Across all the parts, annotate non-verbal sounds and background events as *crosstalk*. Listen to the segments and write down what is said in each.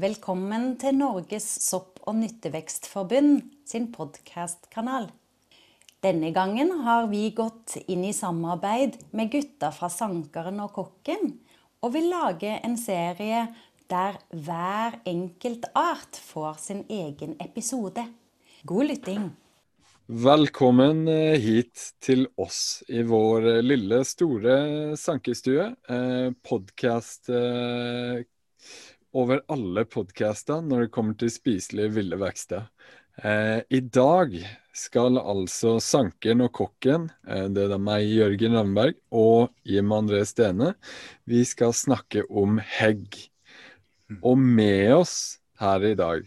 Velkommen til Norges sopp- og nyttevekstforbund sin podkastkanal. Denne gangen har vi gått inn i samarbeid med gutta fra Sankeren og Kokken, og vil lage en serie der hver enkelt art får sin egen episode. God lytting. Velkommen eh, hit til oss i vår eh, lille, store sankestue. Eh, Podkast eh, over alle podkaster når det kommer til spiselige ville vekster. Eh, I dag skal altså Sankeren og Kokken, eh, det er meg, Jørgen Ravnberg, og Jim André Stene, vi skal snakke om hegg. Og med oss her i dag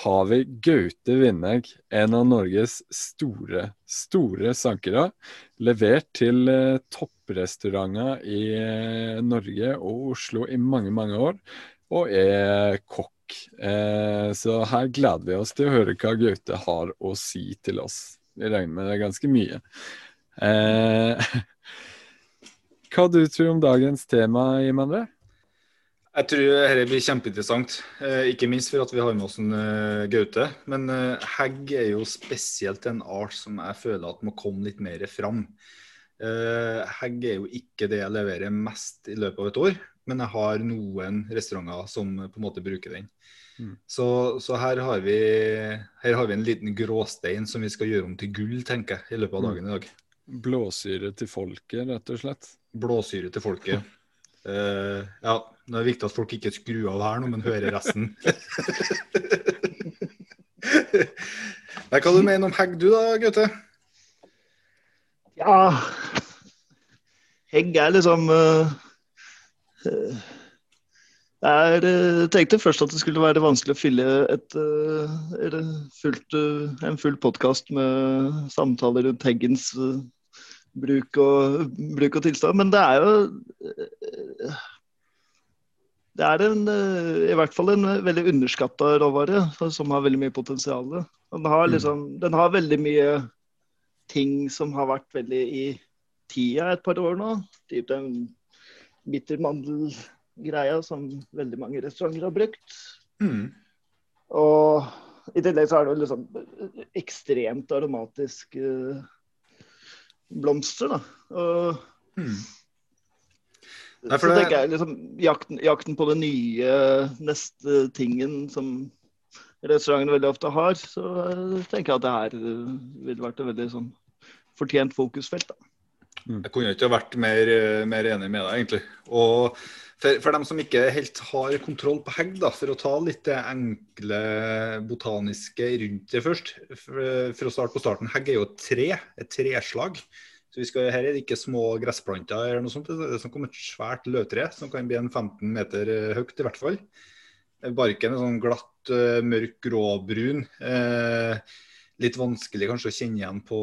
har vi Gaute Vindegg, en av Norges store, store sankere. Levert til eh, topprestauranter i eh, Norge og Oslo i mange, mange år, og er kokk. Eh, så her gleder vi oss til å høre hva Gaute har å si til oss. Vi regner med det er ganske mye. Eh, *laughs* hva du tror om dagens tema, Jim André? Jeg tror dette blir kjempeinteressant, eh, ikke minst for at vi har med oss en Gaute. Men hegg er jo spesielt en art som jeg føler at må komme litt mer fram. Hegg er jo ikke det jeg leverer mest i løpet av et år, men jeg har noen restauranter som på en måte bruker den. Mm. Så, så her, har vi, her har vi en liten gråstein som vi skal gjøre om til gull, tenker jeg, i løpet av Mm. dagen i dag. Blåsyre til folket, rett og slett. Blåsyre til folket. uh, ja, det er viktig at folk ikke skrur av her nå, men hører resten. *laughs* Nei, hva du mener om hegg du da, Gaute? Ja Hegg er liksom uh, uh, Jeg tenkte først at det skulle være vanskelig å fylle et, eh, fullt, eh, en full podkast med samtaler rundt heggens eh, bruk og, bruk og tilstand, men det er jo det er en, i hvert fall en veldig underskatta råvare som har veldig mye potensial. Den har, liksom, den har veldig mye ting som har vært veldig i tida et par år nå. Typ den bittermandelgreia som veldig mange restauranter har brukt. Mm. Og i tillegg så er det jo liksom ekstremt aromatisk eh, blomster, da. Og Mm. Nei, så tenker jeg liksom jakten, jakten på den nye neste tingen som restaurantene veldig ofte har, så eh, tenker jeg at det her eh, ville vært en veldig sånn fortjent fokusfelt. da. Jeg kunne ikke ha vært mer, eh, mer enig med deg, egentlig. Og for, for dem som ikke helt har kontroll på hegg, da, for å ta litt det enkle botaniske rundt det først. For, for å starte på starten. Hegg er jo et tre, et treslag. Så vi skal, Her er det ikke små gressplanter eller noe sånt. Det er som kommer et svært løvtre som kan bli en 15 meter eh, høyt, i hvert fall. Barken er sånn glatt, eh, mørk gråbrun. Eh, litt vanskelig kanskje å kjenne igjen på,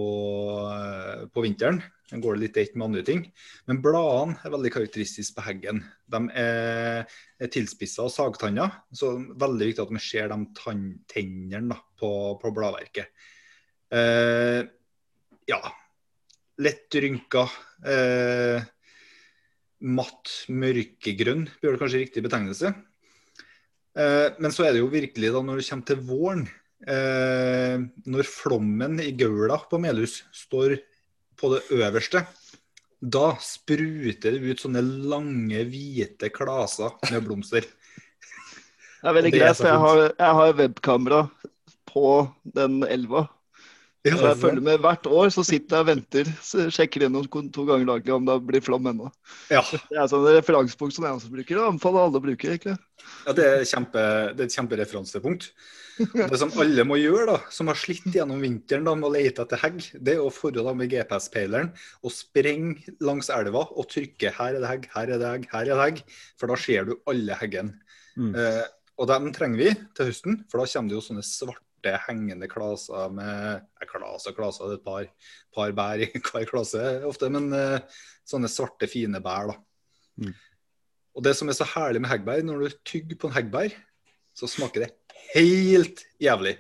eh, på vinteren. Den går det litt ett med andre ting. Men bladene er veldig karakteristisk på heggen. De er, er tilspissa og sagtanna, så veldig viktig at vi ser de tennene på, på bladverket. Eh, ja, lett rynka. Eh, matt mørkegrønn, blir det kanskje riktig betegnelse. Eh, men så er det jo virkelig da når det kommer til våren, eh, når flommen i gaula på Melhus står på det øverste, da spruter det ut sånne lange, hvite klaser med blomster. Det er veldig greit, for jeg har, jeg har webkamera på den elva. Så jeg følger med hvert år, så sitter jeg og venter. Sjekker gjennom to ganger daglig om det blir flom ennå. ja, Det er sånn referansepunkt som jeg også bruker. Det anbefaler alle å bruke, egentlig. ja det, er kjempe, det er et kjempereferansepunkt. Det som alle må gjøre, da, som har slitt gjennom vinteren da, med å lete etter hegg, det er å forre med GPS-peileren og sprenge langs elva og trykke 'her er det hegg, her er det hegg, her er det hegg', for da ser du alle heggene. Mm. Eh, og dem trenger vi til høsten, for da kommer det jo sånne svarte hengende klaser med eh, Klaser, klaser, det er et par, par bær i *laughs* hver klase ofte, men eh, sånne svarte, fine bær. da. Mm. Og det som er så herlig med heggbær, når du tygger på en heggbær, så smaker det helt jævlig.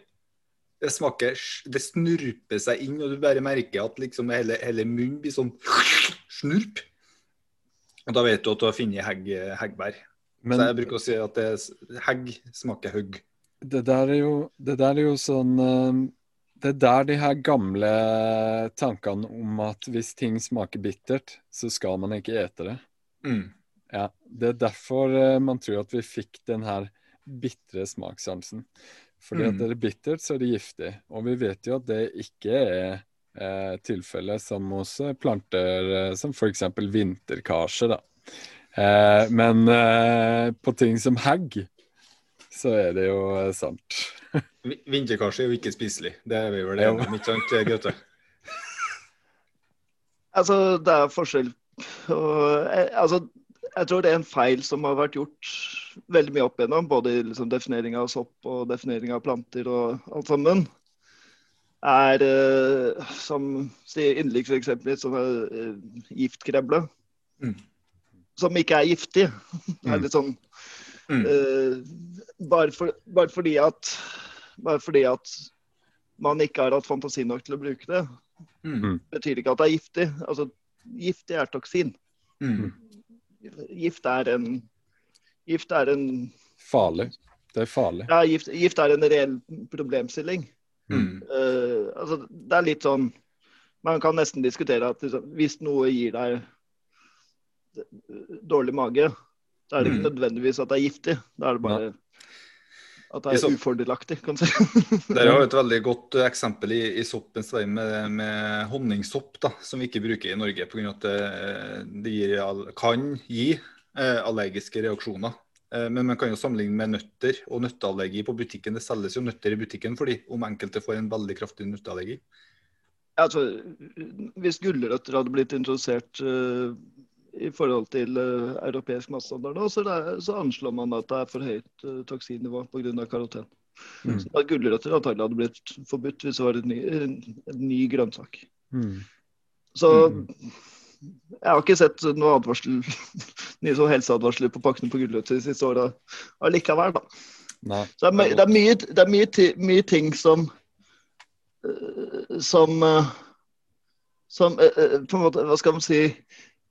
Det smaker Det snurper seg inn, og du bare merker at liksom hele, hele munnen blir sånn *laughs* snurp. Og da vet du at du har funnet hegg, heggbær. Men så jeg bruker å si at det hegg smaker hugg. Det der er jo, det der er jo sånn eh, Det er der de her gamle tankene om at hvis ting smaker bittert, så skal man ikke ete det. Mm. Ja, Det er derfor eh, man tror at vi fikk den her bitre smakssansen. Fordi at Mm. det er bittert, så er det giftig. Og vi vet jo at det ikke er eh, tilfellet som hos eh, planter eh, som f.eks. vinterkarse. da. Eh, men eh, på ting som hegg, så er det jo eh, sant. *laughs* Vi- Vinterkarse er jo ikke spiselig. Det er vi vel enige om, ikke sant, Gaute? *laughs* Altså, det er forskjell og, eh, altså, Jeg tror det er en feil som har vært gjort veldig mye opp igjennom, både i liksom, definering av sopp og definering av planter og alt sammen, er eh, som sier Yndling f.eks. litt sånn eh, giftkremle. Mm. Som ikke er giftig. Det er Mm. litt sånn Mm. eh, bare, for, bare fordi at bare fordi at man ikke har hatt fantasi nok til å bruke det, Mm. betyr ikke at det er giftig. Altså, giftig er toksin. Mm. Gift er en Gift er en Farlig. Det er farlig. Ja, gift, gift er en reell problemstilling. Mm. Uh, altså, det er litt sånn Man kan nesten diskutere at liksom, hvis noe gir deg dårlig mage, så er det ikke Mm. nødvendigvis at det er giftig. Da er det bare at det er ufordelaktig, kan du si. *laughs* Dere har et veldig godt eh, eksempel i, i soppens vei med, med honningsopp, da, som vi ikke bruker i Norge pga. at det, det gir, kan gi eh, allergiske reaksjoner. Eh, men man kan jo sammenligne med nøtter og nøtteallergi på butikken. Det selges jo nøtter i butikken fordi om enkelte får en veldig kraftig nøtteallergi. altså, hvis gulrøtter hadde blitt introdusert eh, i forhold til uh, europeisk matstandard nå, så, er, så anslår man at det er for høyt uh, toksinnivå pga. karoten. Mm. Så gulrøtter antagelig hadde blitt forbudt hvis det var en ny, en, en ny grønnsak. Mm. Så Mm. jeg har ikke sett noe advarsel, *laughs* nye sånn helseadvarsler på pakkene på gulrøtter de siste åra allikevel, da. Nei. Så det er, det er, mye, det er mye, mye ting som eh, Som Som på en måte, hva skal man si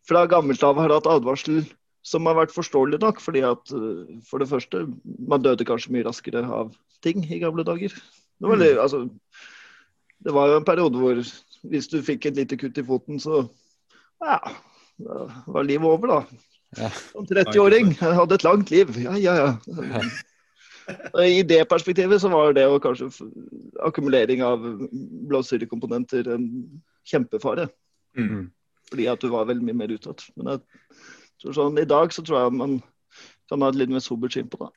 Fra gammelt av har hatt advarsel som har vært forståelig nok. fordi at eh, for det første, man døde kanskje mye raskere av ting i gamle dager. Det var, litt- altså, det var jo en periode hvor hvis du fikk et lite kutt i foten, så ja, da var livet over, da. Ja. Som 30-åring. Jeg hadde et langt liv. Ja, ja, ja. I det perspektivet så var det å kanskje akkumulering av blåsyrekomponenter en kjempefare. Mm. Fordi at du var veldig mye mer utsatt. Men jeg tror sånn, i dag så tror jeg man kan ha et litt mer sobert syn på det.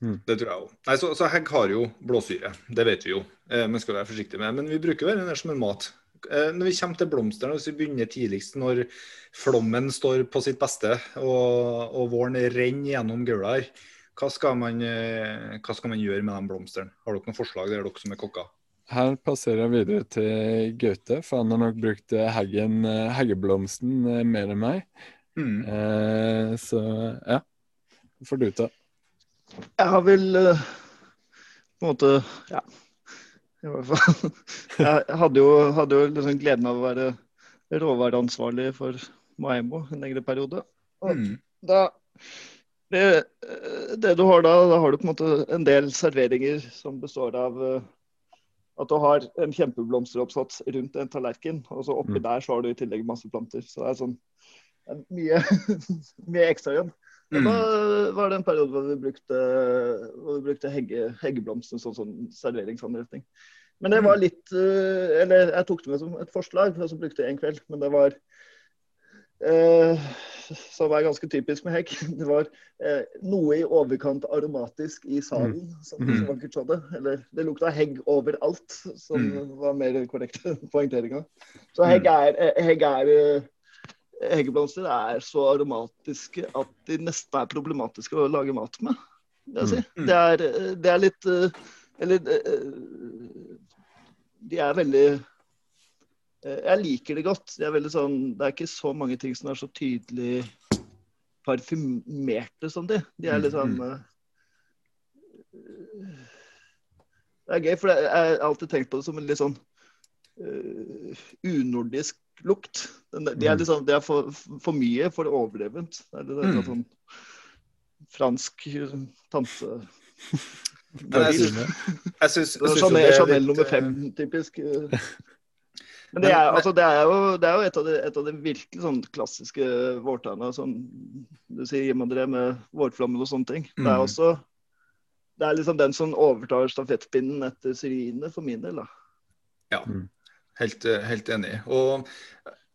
Det tror jeg òg. Så, så hegg har jo blåsyre, det vet vi jo. Eh, men skal være forsiktig med. Men vi bruker jo den der som en mat. Eh, når vi kommer til blomstene, hvis vi begynner tidligst når flommen står på sitt beste og, og våren renner gjennom gaula her, hva skal, man, eh, hva skal man gjøre med de blomstene? Har dere noen forslag, der dere som er kokker? Her passerer jeg videre til Gaute, for han har nok brukt eh, heggen, eh, heggeblomsten eh, mer enn meg. Mm. Eh, så ja, får du ta. Jeg har vel eh, på en måte Ja. I hvert fall. *laughs* Jeg hadde jo, hadde jo liksom gleden av å være råvareansvarlig for Maemmo en lengre periode. Og Mm. da det, det du har da, da har du på en måte en del serveringer som består av at du har en kjempeblomsteroppsats rundt en tallerken, og så oppi Mm. der så har du i tillegg masse planter. Så det er sånn mye, *laughs* mye ekstrajobb. Mm. da Mm. var det en periode hvor vi brukte, hvor vi brukte hegge, heggeblomster som sånn serveringsanretning. Men det var litt eh, Eller jeg tok det med som et forslag, og så brukte jeg en kveld. Men det var eh, Som er ganske typisk med hegg. *laughs* Det var eh, noe i overkant aromatisk i salen, som Mm. så vakkert sa det. Eller det lukta hegg overalt, som Mm. var mer korrekt *laughs* poengteringa. Så hegg er, eh, hegg er eh, Heggeblomster er så aromatiske at de nesten er problematiske å lage mat med. si. Mm. Det, er, eh, det er litt Eller de er veldig Jeg liker det godt. Det er sånn, det er ikke så mange ting som er så tydelig parfymerte som de. De er litt sånn Mm, eh, Det er gøy, for jeg har alltid tenkt på det som en litt sånn uh, unordisk lukt. Det er, Mm. liksom, det er for, for mye, for overdrevent. Det er litt, Mm. sånn, fransk tante. Jeg syns, *laughs* jo Chanel, er nummer eh, fem, typisk. *laughs* Men det er, altså, det er jo, det er jo et, av de, et av de virkelig sånn klassiske vårtegna, som du sier, Jim André, med vårflommen og sånne ting. Det er Mm. også det er liksom den som overtar stafettpinnen etter Syrine, for min del. da. Helt, eh, helt enig. Og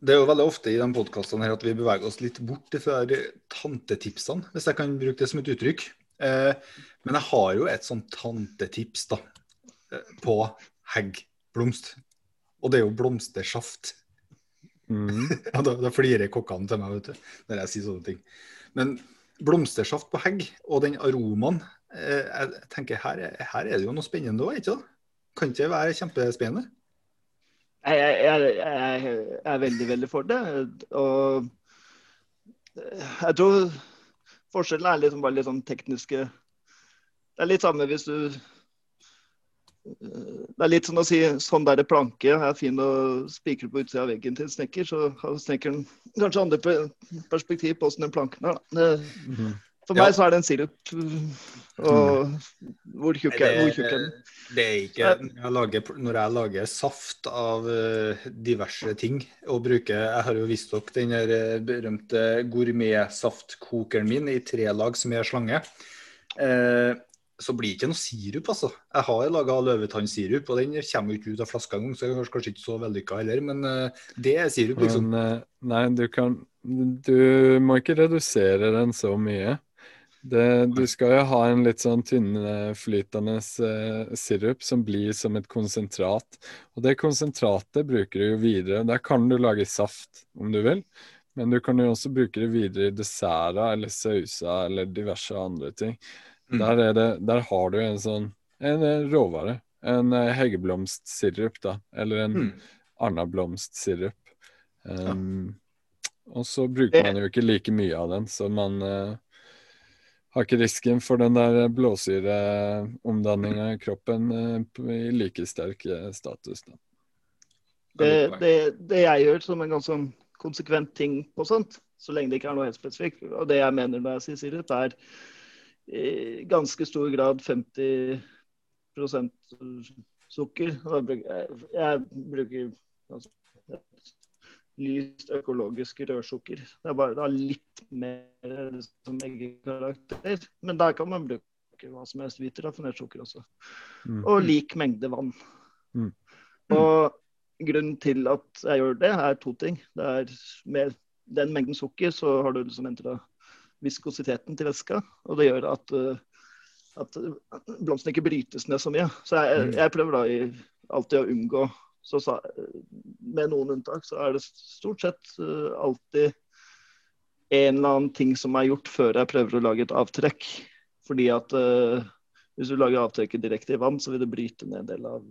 det er jo veldig ofte i de podkastene her at vi beveger oss litt bort fra tantetipsene, hvis jeg kan bruke det som et uttrykk. Eh, men jeg har jo et sånt tantetips da, eh, på heggblomst. Og det er jo blomstersaft. Mm. *laughs* Da, da flirer kokkene til meg vet du, når jeg sier sånne ting. Men blomstersaft på hegg og den aromaen eh, Jeg tenker her, er- her er det jo noe spennende òg, ikke sant? Kan ikke det være kjempespennende? Jeg, jeg, jeg, jeg er veldig, veldig for det. Og jeg tror forskjellen er liksom bare litt sånn tekniske Det er litt samme hvis du Det er litt sånn å si sånn der planke er fin å spikre på utsida av veggen til en snekker, så har snekkeren kanskje andre perspektiv på åssen den planken er. da. Det, Mhm. for Ja. meg så er det en sirup. Og hvor tjukk er, hvor tjukk er den? Det er ikke når jeg lager, når jeg lager saft av eh, diverse ting og bruker Jeg har jo vist dere den der eh, berømte gourmetsaftkokeren min i tre lag som er slange. Eh, så blir det ikke noe sirup, altså. Jeg har laga løvetannsirup, og den kommer jo ikke ut av flaska engang, så den er kanskje ikke så vellykka heller. Men eh, det er sirup, liksom. Men eh, nei, du kan Du må ikke redusere den så mye. Det, du skal jo ha en litt sånn tynnflytende eh, sirup som blir som et konsentrat. Og det konsentratet bruker du jo videre. Der kan du lage saft om du vil, men du kan jo også bruke det videre i desserter eller sauser eller diverse andre ting. Mm. Der, er det, der har du en sånn en eh, råvare. En eh, heggeblomstsirup, da. Eller en Mm. arnablomstsirup. Um, ja. Og så bruker man jo ikke like mye av den, så man uh, har ikke risken for den der blåsyreomdanninga i kroppen uh, i like sterk status. Da. det, det, det jeg gjør som en ganske sånn konsekvent ting på sånt, så lenge det ikke er noe helt spesifikt, og det jeg mener når jeg sier sirup, er i ganske stor grad 50 sukker. Jeg, bruker altså, lyst økologisk rødsukker. Det er bare det litt mer som eggekarakter, men der kan man bruke hva som helst hvit raffinert sukker også. Mm. Og lik mengde vann. Mm. Og grunnen til at jeg gjør det, er to ting. Det er med den mengden sukker, så har du liksom endra viskositeten til væska. Og det gjør at, uh, at blomstene ikke brytes ned så mye. Så jeg, Mm. jeg prøver da i, alltid å unngå så Med noen unntak så er det stort sett uh, alltid en eller annen ting som er gjort før jeg prøver å lage et avtrekk. Fordi at uh, hvis du lager avtrekket direkte i vann, så vil det bryte ned en del av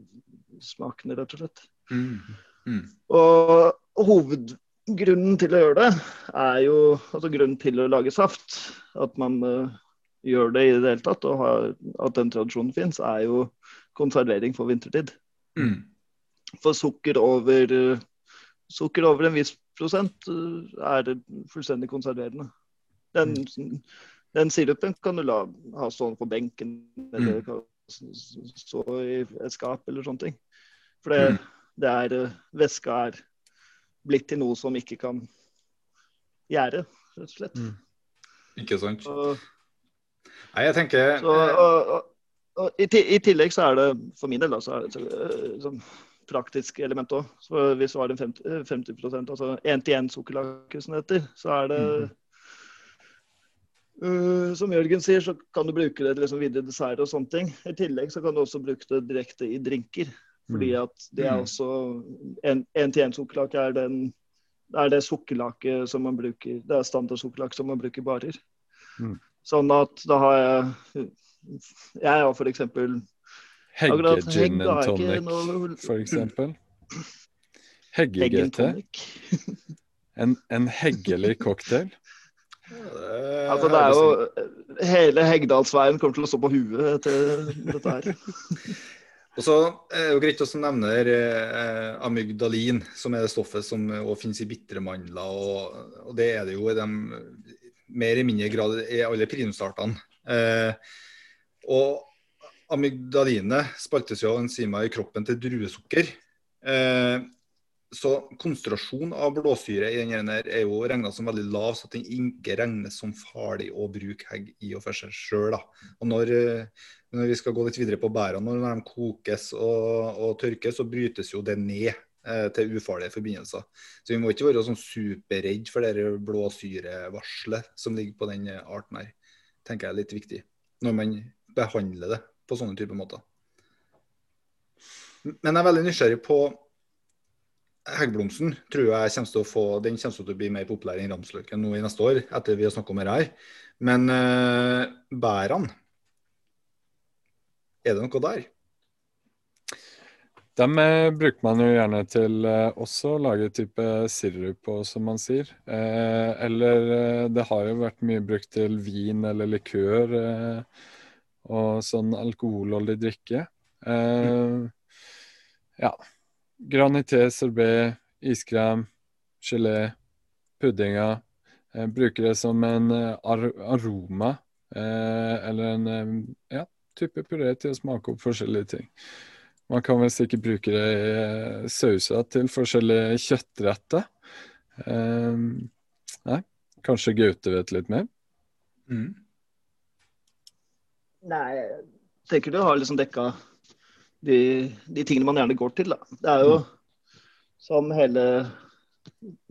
smakene, rett og slett. Mm. Mm. Og hovedgrunnen til å gjøre det, er jo altså grunnen til å lage saft. At man uh, gjør det i det hele tatt, og har, at den tradisjonen fins, er jo konservering for vintertid. Mm. For sukker over, uh, sukker over en viss prosent uh, er fullstendig konserverende. Den, den sirupen kan du la ha stående på benken, eller Mm. stå i et skap, eller sånne ting. For det, Mm. det er Væska er blitt til noe som ikke kan gjøre, rett og slett. Mm. Ikke sant? Og, Nei, jeg tenker så, og, og, og i, I tillegg så er det, for min del, da, så er det et sånn praktisk element òg. Hvis du har en 50, 50 altså én-til-én-sukkerlake, som det heter, så er det øh, Som Jørgen sier, så kan du bruke det til liksom videre dessert og sånne ting. I tillegg så kan du også bruke det direkte i drinker. Fordi at det er Mm. også En-til-én-sukkerlake er, den- er det sukkerlaket som man bruker Det er standardsukkerlake som man bruker i barer. Mm. Sånn at da har jeg Jeg har for eksempel Hegge-gin and tonic, f.eks. for eksempel. *clears throat* Hegg Hegge-GT. *laughs* En, en heggelig cocktail. Eh, Altså, det er jo Hele Heggdalsveien kommer til å stå på huet etter dette her. *laughs* Og så er det jo greit å nevne der, eh, amygdalin, som er det stoffet som også finnes i bitre mandler. Og, og det er det jo i de mer eller mindre grad i alle primusartene. Eh, og amygdalinet spaltes jo av enzymer i kroppen til druesukker. Eh, så konsentrasjonen av blåsyre i denne er jo regna som veldig lav, så at den ikke regnes som farlig å bruke hegg i og for seg sjøl. Og når, eh, når, vi skal gå litt videre på bærene, når de kokes og, og tørkes, så brytes jo det ned eh, til ufarlige forbindelser. Så vi må ikke være sånn superredd for det blåsyrevarselet som ligger på den arten her. tenker jeg er litt viktig når man behandler det på sånne typer måter. Men jeg er veldig nysgjerrig på Heggblomsten tror jeg kommer til å få, den kommer til å bli mer populær enn ramsløken nå i neste år, etter vi har snakket om det her. Men uh, bærene, er det noe der? Dem eh, bruker man jo gjerne til eh, også å lage type sirup på, som man sier. Eh, eller eh, det har jo vært mye brukt til vin eller likør eh, og sånn alkoholholdig drikke. Mm. Ja Granité, sorbet, iskrem, gelé, puddinger. Eh, bruker det som en eh, ar aroma eh, eller en eh, ja, type puré til å smake opp forskjellige ting. Man kan vel sikkert bruke det i eh, sauser til forskjellige kjøttretter. Um, nei, kanskje Gaute vet litt mer? Mm. Nei, jeg tenker du har liksom dekka de, de, tingene man gjerne går til. Da. Det er jo mm. som hele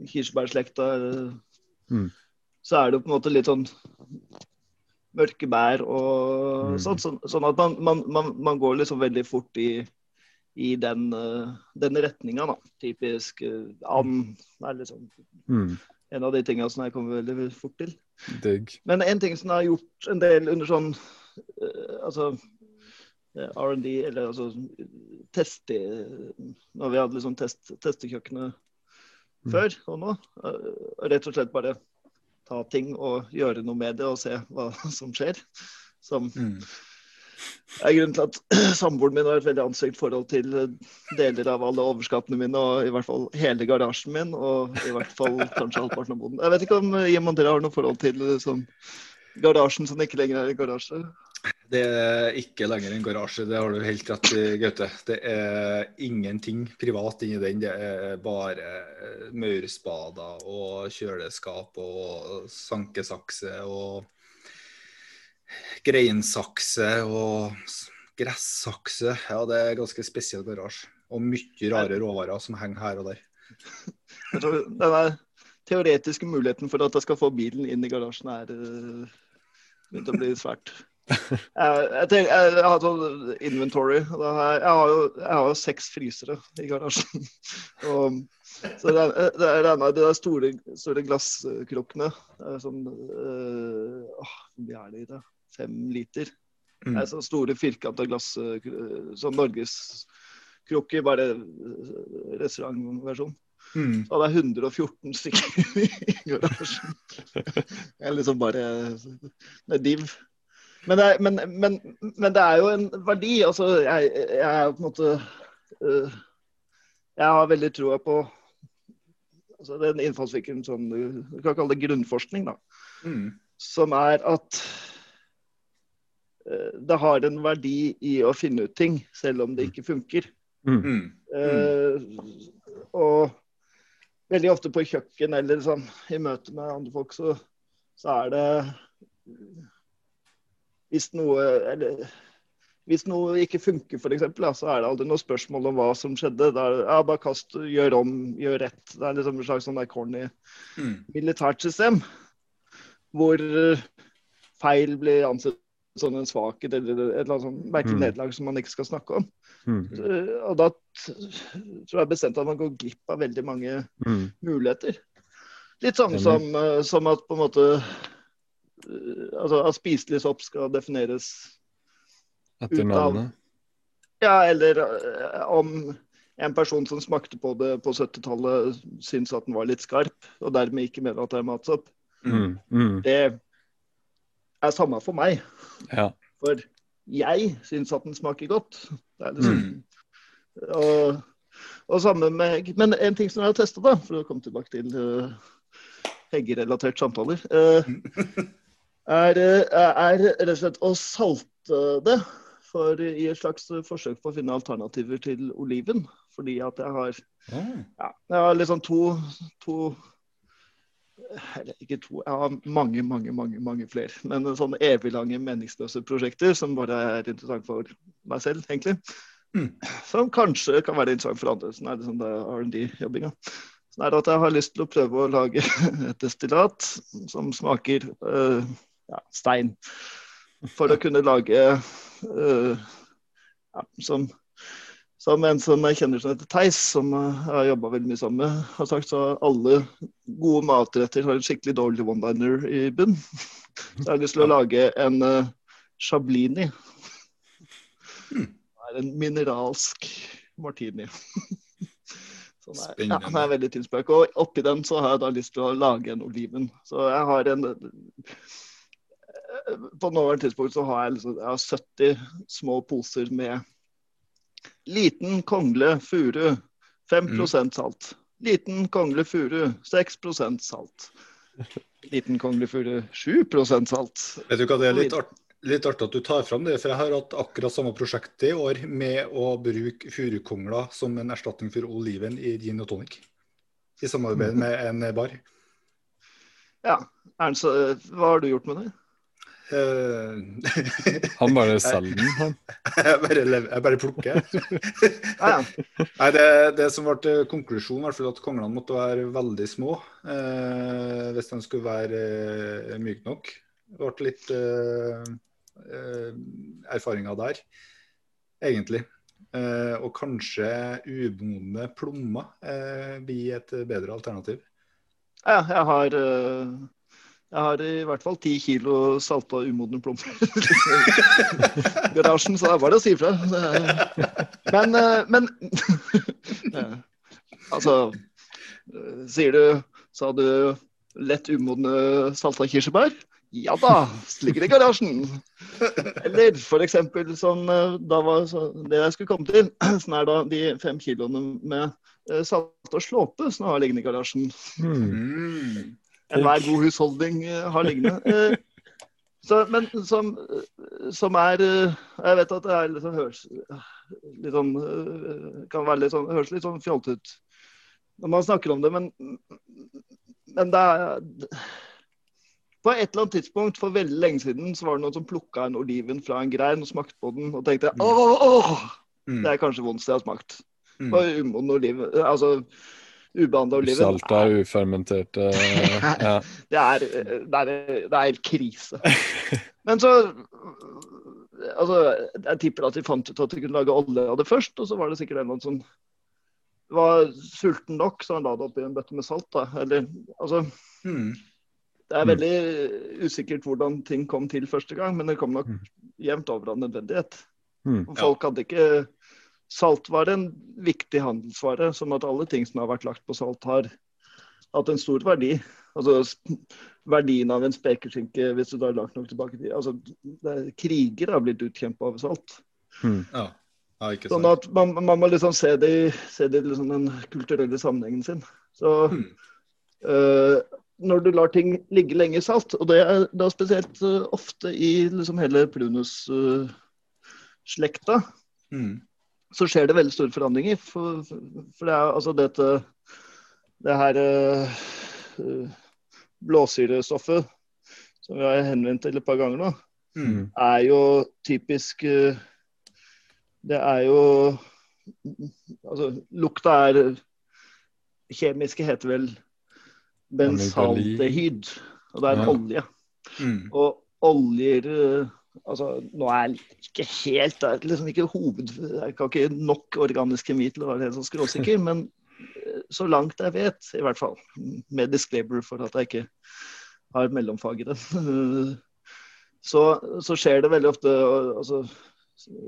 kirsebærslekta mm. Så er det jo på en måte litt sånn mørke bær og mm. sånn, sånn, sånn, at man, man, man, man, går liksom veldig fort i, i den, uh, den retninga, da. Typisk uh, and er liksom mm. en av de tinga som jeg kommer veldig fort til. Digg. Men en ting som jeg har gjort en del under sånn uh, altså R&D, eller altså teste Når vi hadde liksom test, testekjøkkenet mm. før og nå. Rett og slett bare ta ting og gjøre noe med det og se hva *laughs* som skjer. Som mm. er grunnen til at *clears throat* samboeren min har et veldig anstrengt forhold til deler av alle overskapene mine, og i hvert fall hele garasjen min, og i hvert fall *laughs* kanskje halvparten av boden. Jeg vet ikke om Jim og dere har noe forhold til sånn, garasjen som ikke lenger er i garasje? Det er ikke lenger en garasje, det har du helt rett i, Gaute. Det er ingenting privat inni den. Det er bare eh, maurspader og kjøleskap og sankesakse og greinsakse og gressakse. Ja, det er ganske spesiell garasje. Og mye rare råvarer som henger her og der. Den teoretiske muligheten for at jeg skal få bilen inn i garasjen, er uh, begynt å bli svært jeg, tenker, jeg, jeg, har sånn inventory. Jeg har, jo, jeg har jo seks frysere i garasjen. *laughs* Og, så det er, det er, de der store, store glasskrukkene som øh, Hvor mye er det i det? Fem liter? Mm. Det er sånne store firkanta glass Sånn norgeskrukker, bare restaurantversjon. Mm. Så hadde jeg 114 stykker i garasjen. *laughs* Jeg liksom bare med div. Men det, er, men, men, men det, er, jo en verdi. Altså, jeg, jeg er på en måte uh, Jeg har veldig troa på altså, den innfallsvinkelen som du kan kalle det grunnforskning, da. Mm. Som er at uh, det har en verdi i å finne ut ting, selv om det ikke funker. Mm. Uh, og veldig ofte på kjøkken eller sånn, i møte med andre folk, så, så er det hvis noe, eller, hvis noe ikke funker, f.eks., så er det aldri noe spørsmål om hva som skjedde. Det er, ja, bare kast, gjør om, gjør rett. Det er liksom et slags sånn corny mm. militært system. Hvor eh, feil blir ansett som en svakhet eller et eller annet sånt merkelig mm. nederlag som man ikke skal snakke om. Mm. Og da tror jeg bestemt at man går glipp av veldig mange mm. muligheter. Litt sånn som, eh, som, at på en måte altså at spiselig sopp skal defineres Etter navnet? Ja, eller uh, om en person som smakte på det på 70-tallet, syntes at den var litt skarp, og dermed ikke mener at det er matsopp. Mm, mm. Det er samme for meg. Ja. For jeg syns at den smaker godt. Det er liksom mm. og, og samme med Men en ting som jeg har testa, for å komme tilbake til uh, heggerelatert samtaler, eh, *laughs* er, er rett og slett å salte det for, i et slags forsøk på å finne alternativer til oliven. Fordi at jeg har, Ah. ja, jeg har liksom to, to eller ikke to, jeg har mange, mange, mange mange flere. Men sånne eviglange, meningsløse prosjekter som bare er interessant for meg selv, egentlig. Mm. Som kanskje kan være interessant for andre. Sånn er det sånn det R&D-jobbinga. Sånn er det at jeg har lyst til å prøve å lage *laughs* et destillat som smaker øh, ja, stein. For å kunne lage uh, ja, som, som en som jeg kjenner som heter Theis, som øh, jeg har jobba veldig mye sammen med, har sagt så alle gode matretter har en skikkelig dårlig one-liner i bunn. Så jeg har lyst til å lage en uh, shablini. Det er en mineralsk martini. Sånn er, ja, den er veldig tilspøk. Og oppi den så har jeg da lyst til å lage en oliven. Så jeg har en eh, På nåværende tidspunkt så har jeg, liksom, jeg har 70 små poser med liten kongle furu, 5 Mm. salt. Liten kongle furu, 6% salt. Liten kongle furu, 7% salt. Vet du hva, det er litt, art, litt artig at du tar fram det, for jeg har hatt akkurat samme prosjekt i år med å bruke furukongler som en erstatning for oliven i gin og tonic. I samarbeid *laughs* med en bar. Ja. Ernst, hva har du gjort med det? Eh, *laughs* Han bare selger den, han. *laughs* jeg, bare, jeg bare plukker. *laughs* Ja, ja. Nei, det, det som ble konklusjonen, var at konglene måtte være veldig små eh, hvis de skulle være eh, myke nok. Det ble litt eh, eh, erfaringer der, egentlig. Eh, og kanskje umodne plommer eh, blir et bedre alternativ. ja jeg har eh, jeg har i hvert fall ti kilo salta umodne plommer i *laughs* garasjen, så det er bare å si ifra. Men, eh, men *laughs* Altså eh, Sier du Sa du lett umodne salta kirsebær? Ja da, ligger i garasjen. Eller eksempel sånn eh, da var så, Det jeg skulle komme til, *clears throat* sånn er da de fem kiloene med salta slåpe som jeg har liggende i garasjen. Mm. Enhver god husholdning eh, har liggende. Eh, Så, men som, som er eh, Jeg vet at det er sånn, høres litt sånn eh, Kan være litt sånn, høres litt sånn fjollete ut når man snakker om det, men, men det er På et eller annet tidspunkt for veldig lenge siden så var det noen som plukka en oliven fra en grein og smakte på den og tenkte åh, åh, åh, Mm. det er kanskje vondeste jeg har smakt. Mm. Og umoden oliven, altså ubehandla oliven. Usalta, ufermenterte *laughs* ja. Det er, det er, det er helt krise. Men så Altså, jeg tipper at de fant ut at de kunne lage olje av det først, og så var det sikkert en som var sulten nok, så han la det oppi en bøtte med salt. da. Eller, altså, Mm. det er veldig usikkert hvordan ting kom til første gang, men det kom nok Mm. jevnt over av nødvendighet. Mm. Folk hadde ikke Salt var en viktig handelsvare, sånn at alle ting som har vært lagt på salt, har hatt en stor verdi. Altså verdien av en spekeskinke hvis du da er langt nok tilbake til altså, er, Kriger har blitt utkjempa over salt. Mm. Ja. ja, ikke Sånn at man, man må liksom se det i se det i liksom den kulturelle sammenhengen sin. Så Mm. øh, når du lar ting ligge lenge i salt, og det er da spesielt øh, ofte i liksom hele prunus-slekta, Mm. Så skjer det veldig store forandringer. For, for, det er altså dette Det her øh, blåsyrestoffet som vi har henvendt til et par ganger nå, Mm. er jo typisk øh, Det er jo Altså, lukta er Kjemiske heter vel bensaldehyd. Og det er Ja. olje. Mm. Og oljer eh, Altså, nå er jeg ikke helt det er liksom ikke hoved... Jeg kan ikke nok organisk kjemi til å være helt sånn skråsikker, men eh, så langt jeg vet, i hvert fall, med disclaimer for at jeg ikke har mellomfag i det, *laughs* så, så skjer det veldig ofte altså,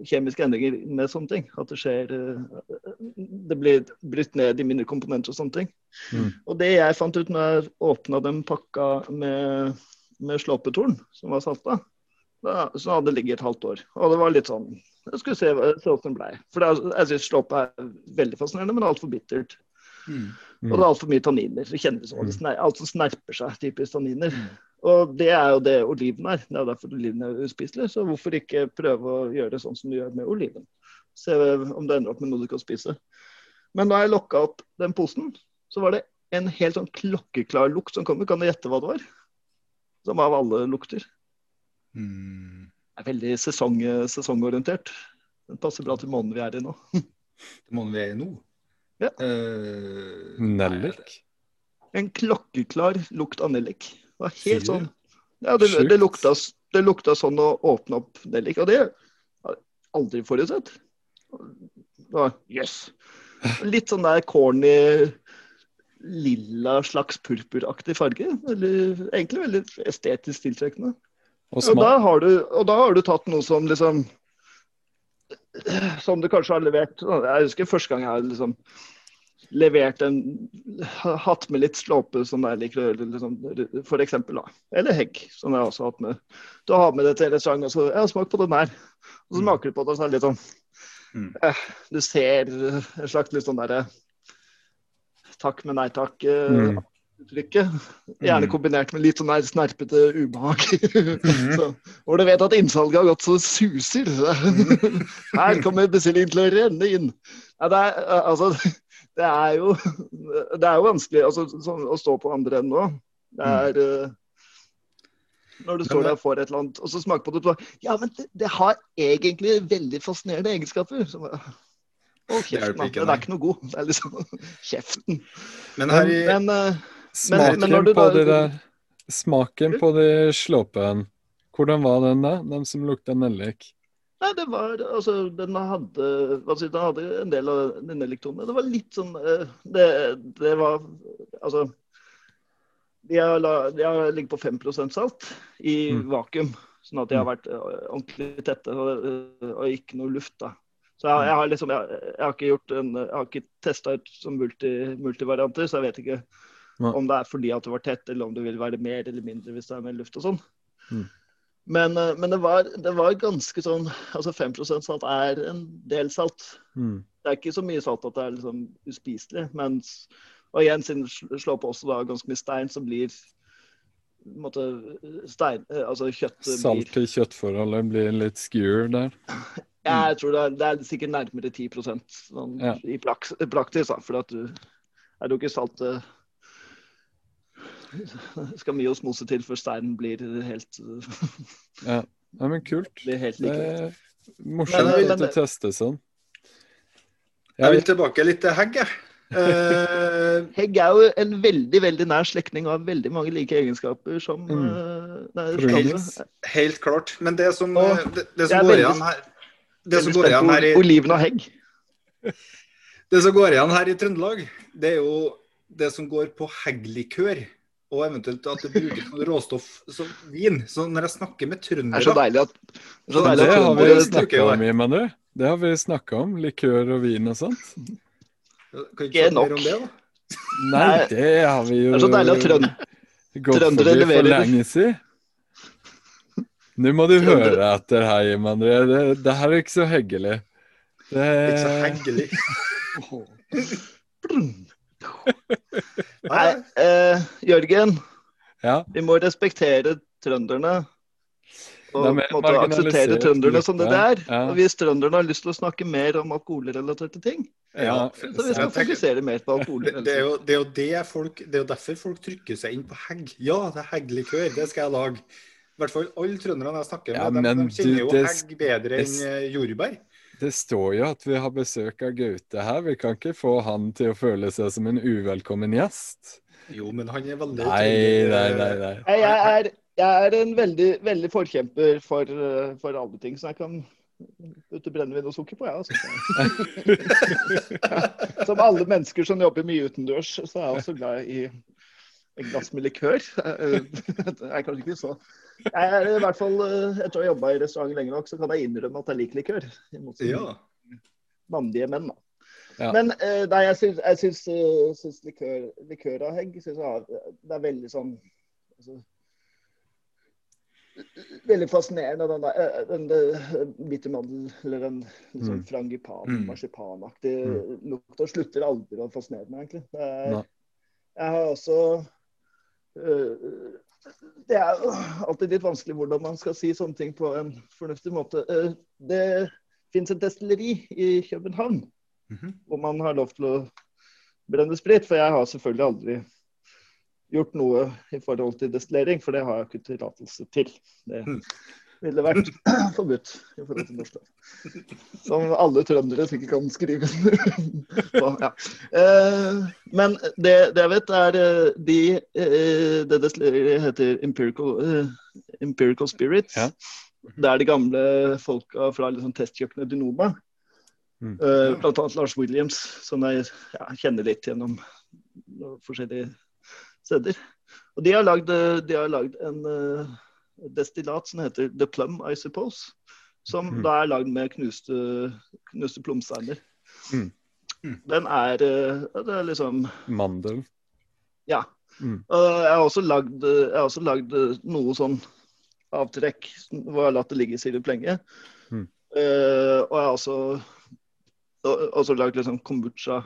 kjemiske endringer med sånne ting. At det skjer eh, Det blir brutt ned i mindre komponenter og sånne ting. Mm. Og det jeg fant ut når jeg åpna den pakka med, med slåpetorn, som var salta, da, så hadde det ligget et halvt år. Og det var litt sånn Jeg skulle se, se hvordan det blei. For det er, jeg syns slåp er veldig fascinerende, men altfor bittert. Mm. Og det er altfor mye tanniner. Så kjennes det sner, alt som snerper seg, typisk tanniner. Og det er jo det oliven er. Det er derfor oliven er uspiselig. Så hvorfor ikke prøve å gjøre det sånn som du gjør med oliven? Se om det ender opp med noe du kan spise. Men da jeg lokka opp den posen, så var det en helt sånn klokkeklar lukt som kom. Kan du gjette hva det var? Som av alle lukter. Mm. Er veldig sesong, sesongorientert. Den passer bra til måneden vi er i nå. til måneden vi er i nå. Ja. Uh, Nellik? En klokkeklar lukt av nellik. Det var helt Fyre. sånn Ja, det, det, lukta, det lukta sånn å åpne opp nellik. Og det har jeg aldri forutsett. Det var Jøss. Litt sånn der corny lilla slags purpuraktig farge. Veldig, egentlig veldig estetisk tiltrekkende. Og Og da, har du, og da har du tatt noe som liksom Som du kanskje har levert Jeg husker første gang jeg har liksom levert en Hatt med litt slåpe som jeg liker å gjøre, liksom, for eksempel. Da. Eller hegg, som jeg også har hatt med. Du har med det til en restaurant og så ja, smak på den her. Og så smaker du på det, og så er det litt sånn Mm. eh, Du ser en slags litt sånn derre takk, men nei takk. eh, Mm. Uttrykket. Gjerne Mm. kombinert med litt sånn snerpete ubehag. *laughs* så, hvor du vet at innsalget har gått så suser. *laughs* Her kommer bestillingen til å renne inn. Ja, det, er, altså, *laughs* det er jo Det er jo vanskelig altså, sånn, å stå på andre enden nå. Det er eh, Når du står der og får et eller annet, og så smaker på det, og Ja, men det, det har egentlig veldig fascinerende egenskaper. Så, å, kjeften, det da. ikke, det er ikke noe god. Det er liksom kjeften. Men her i Men eh, Smaken men men på da- de der Smaken på de slåpen, hvordan var den da? Den som lukta nellik? Nei, det var Altså, den hadde si, Den hadde en del av den elektronen. Det var litt sånn eh, Det, det var Altså De har, har ligget på 5% salt i Mm. vakuum. Sånn at de har vært eh, ordentlig tette og, eh, og ikke noe luft. da. Så jeg, jeg har liksom Jeg, jeg har ikke gjort en Jeg har ikke testa ut som multi, multivarianter, så jeg vet ikke. Om det er fordi at det var tett, eller om det vil være mer eller mindre hvis det er mer luft og sånn. Mm. Men, eh, men det, var, det var ganske sånn Altså 5% salt er en del salt. Mm. Det er ikke så mye salt at det er liksom uspiselig. Mens, og igjen, siden det slår på også da ganske mye stein, så blir måte, stein, eh, altså kjøttet Salt til kjøttforholdet blir litt skewer der. Ja, Jeg tror det er, det er sikkert nærmere 10 sånn, Ja. i praks, praktisk, Da, for at du er jo ikke saltet Det *laughs* skal mye osmose til før steinen blir helt, *laughs* Ja, ja men kult. blir helt Det like. er morsomt Men- at du tester sånn. Jeg vil tilbake litt til hegg, jeg. Eh, *laughs* Hegg er jo en veldig veldig nær slektning av veldig mange like egenskaper som Mm. eh, nei, helt, helt klart. Men det som, Og det, det som går veldig- igjen her det som går igjen her i, oliven og hegg. det som går igjen her i Trøndelag, det er jo det som går på hegglikør. Og eventuelt at det brukes som råstoff som vin. Så når jeg snakker med Det er så deilig at så deilig Det at har vi trøndere- snakka om, Imanu. Det har vi snakka om. Likør og vin og sånt. Kan Ikke snakke mer om det, da? Nei, det har vi jo Det er så deilig at trønd, trøndere for leverer- lenge siden. Nå må du Trøndere- høre etter her, Imanu. Det, det her er ikke så hyggelig. Det Ikke så heggelig. *laughs* *laughs* *laughs* Nei, eh, Jørgen, Ja. vi må respektere trønderne. Og er måte akseptere trønderne som det det gruppe. er. Ja. Og hvis trønderne har lyst til å snakke mer om alkoholrelaterte ting, ja. så vi skal fokusere mer på alkohol. Det, det, er jo, det, er jo det, folk, det er jo derfor folk trykker seg inn på hegg. Ja, det er hegglikør, det skal jeg lage. I hvert fall alle trønderne jeg snakker med, Ja, de, de kjenner du, jo det- hegg bedre enn eh, jordbær. Det står jo at vi har besøk av Gaute her. Vi kan ikke få han til å føle seg som en uvelkommen gjest. Jo, men han er veldig Nei, nei, eh, nei. nei. Nei, Jeg er, jeg er en veldig, veldig forkjemper for, eh, for alle ting, så jeg kan putte brennevin og sukker på, jeg. Altså. *laughs* Som alle mennesker som jobber mye utendørs, så er jeg også glad i et glass med likør. *laughs* Jeg er kanskje ikke så Jeg er i hvert fall, eh, Etter å ha jobba i restaurant lenge nok, så kan jeg innrømme at jeg liker likør. imot Ja. Mandige menn, da. Ja. Men eh, nei, jeg syns, jeg syns, eh, syns likør, likør av hegg syns jeg, det er veldig sånn altså, veldig fascinerende, den, der, den, den bitter mandel, eller den liksom, Mm. frangipan, Mm. marsipanaktig Mm. lukta slutter aldri å fascinere meg, egentlig. Det er, jeg har også øh, Det er jo alltid litt vanskelig hvordan man skal si sånne ting på en fornuftig måte. Eh, Det fins et destilleri i København Mhm. hvor man har lov til å brenne sprit. For jeg har selvfølgelig aldri gjort noe i forhold til destillering, for det har jeg ikke tillatelse til. Det Mm. Ville vært *clears throat* forbudt i forhold til norsk lov. Som alle trøndere sikkert kan skrive på. Ja. Eh, men det, det jeg vet, er eh, de eh, Det destilleriet heter Empirical, Empirical Spirits. Ja. Det er de gamle folka fra liksom, testkjøkkenet Dinoma. Mm. Eh, blant annet Lars Williams, som jeg ja, kjenner litt gjennom forskjellige steder. Og de har lagd, de har lagd en destillat som heter The Plum, I suppose. Som Mm. da er lagd med knuste, knuste plomsteiner. Mm. Mm. Den er, eh, det er liksom Mandel. Ja. Mm. Og jeg har også lagd, jeg har også lagd eh, noe sånn avtrekk hvor jeg har latt det ligge litt lenge. Mm. Eh, og jeg har også, og- også lagd liksom kombucha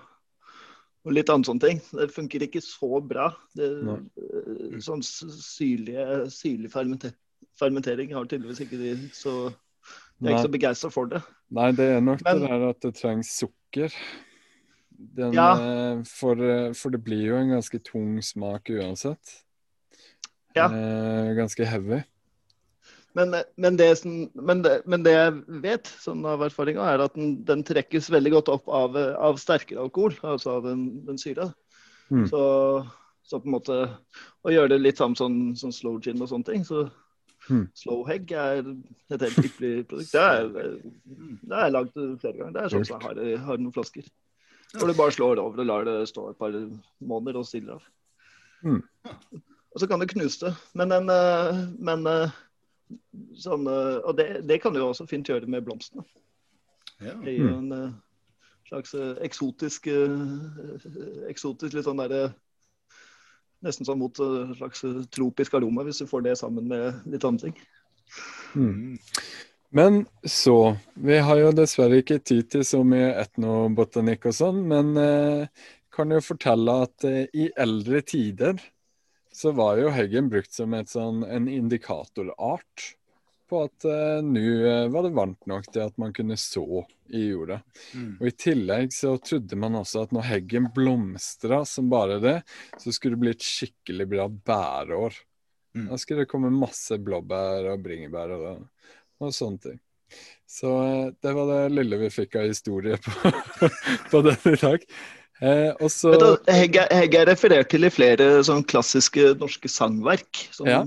og litt annen sånne ting. Det funker ikke så bra. Det, eh, sånn syrlige, syrlig fermenter, fermentering har tydeligvis ikke de, så jeg er ikke så begeistra for det. Nei, det er nok Men- det der at det trengs sukker. Den, Ja. eh, for, eh, for det blir jo en ganske tung smak uansett. Ja. Eh, ganske heavy. Men, men, det som, men, det, men det jeg vet sånn av erfaringa, er at den, den trekkes veldig godt opp av, av sterkere alkohol, altså av den, den syra. Mm. Så, så på en måte Å gjøre det litt sammen som sånn slow gin og sånne ting. Så Mm. slow hegg er et helt ypperlig produkt. Det er, det jeg lagd flere ganger. Det er sånn som jeg har, har noen flasker. Hvor du bare slår over og lar det stå et par måneder og stiller av. Mm. Og så kan du knuse det. Men, en, eh, men eh, sånn, eh, Og det, det kan du også fint gjøre med blomstene. Ja. Det gir jo en uh, slags eh, eksotisk uh, Eksotisk litt sånn derre Nesten sånn mot en slags tropisk aroma, hvis du får det sammen med litt andre ting. Mm. Mm. Men så Vi har jo dessverre ikke tid til så mye etnobotanikk og sånn, men eh, kan jo fortelle at eh, i eldre tider så var jo heggen brukt som sånn, en indikatorart på at eh, nå eh, var det varmt nok til at man kunne så i jorda. Mm. Og I tillegg så trodde man også at når heggen blomstra som bare det, så skulle det bli et skikkelig bra bærår. Mm. Da skulle det komme masse blåbær og bringebær og, og sånne ting. Så eh, det var det lille vi fikk av historie på, *laughs* på den i dag. Eh, og så Vet du, Hegg er, er referert til i flere sånn klassiske norske sangverk. Sånn, Ja.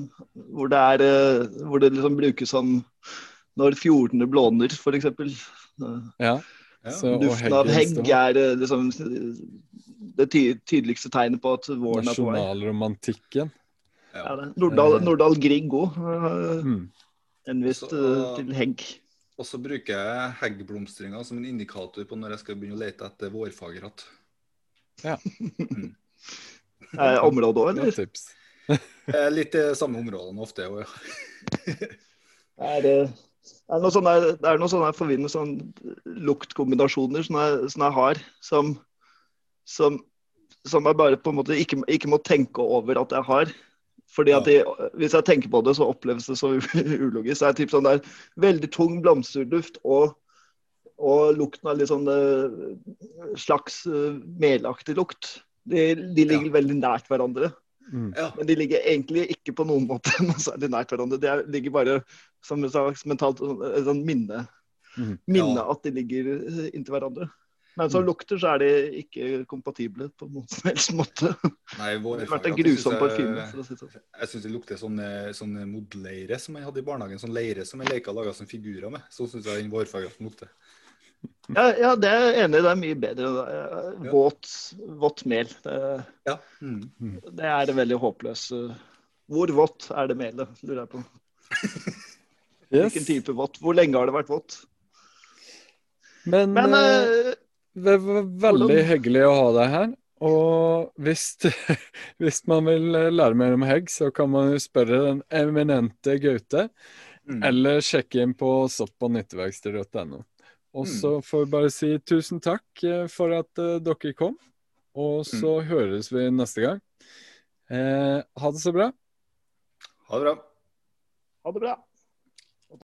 hvor, det er, eh, hvor det liksom brukes sånn når fjordene blåner, f.eks. ja, Ja. Duften av hegg er eh, liksom det tydeligste tegnet på at våren er på vei. Nasjonalromantikken. Ja. Nordahl, Eh. Nordahl Grieg òg Mm. henvist Så- til hegg. Og så bruker jeg heggblomstringa som en indikator på når jeg skal begynne å lete etter vårfagerhatt. *laughs* Er området òg, eller? tips. *laughs* Er Litt i samme områdene ofte. Ja. *laughs* Er det, er noen sånne, det er noen sånne forvirrende sånn luktkombinasjoner som jeg, som jeg har, som, som, som jeg bare på en måte ikke, ikke må tenke over at jeg har. Fordi at jeg, Hvis jeg tenker på det, så oppleves det så ulogisk. Det er typ sånn der veldig tung blomsterduft og, og lukten av litt sånn eh, slags eh, melaktig lukt. De, de ligger veldig nært hverandre. Mm. Ja. Men de ligger egentlig ikke på noen måte *laughs* noe særlig nært hverandre. De er, ligger bare som et slags mentalt sånn minne. Mm. Minne Ja. at de ligger eh, inntil hverandre. Men som Mm. lukter, så er de ikke kompatible på noen som helst måte. Nei, Det har vært en grusom parfyme. si sånn. Jeg syns det lukter sånn, sånn modleire som jeg hadde i barnehagen. Sånn leire som jeg leka og laga som figurer med. Sånn syns jeg den vårfargen lukter. Ja, ja, det er jeg enig i. Det er mye bedre. Eh, Ja. Våt, vått mel. Det, Ja. Mm. det er det veldig håpløs. eh, Hvor vått er det melet, lurer jeg på. *laughs* Hvilken type vått? Hvor lenge har det vært vått? Men, Men eh, det var veldig hvordan- hyggelig å ha deg her. Og hvis, *laughs* hvis man vil lære mer om hegg, så kan man jo spørre den eminente Gaute. Mm. Eller sjekke inn på sopp- og så får vi bare si tusen takk eh, for at eh, dere kom. Og så høres vi neste gang. Eh, ha det så bra. Ha det bra. Ha det bra.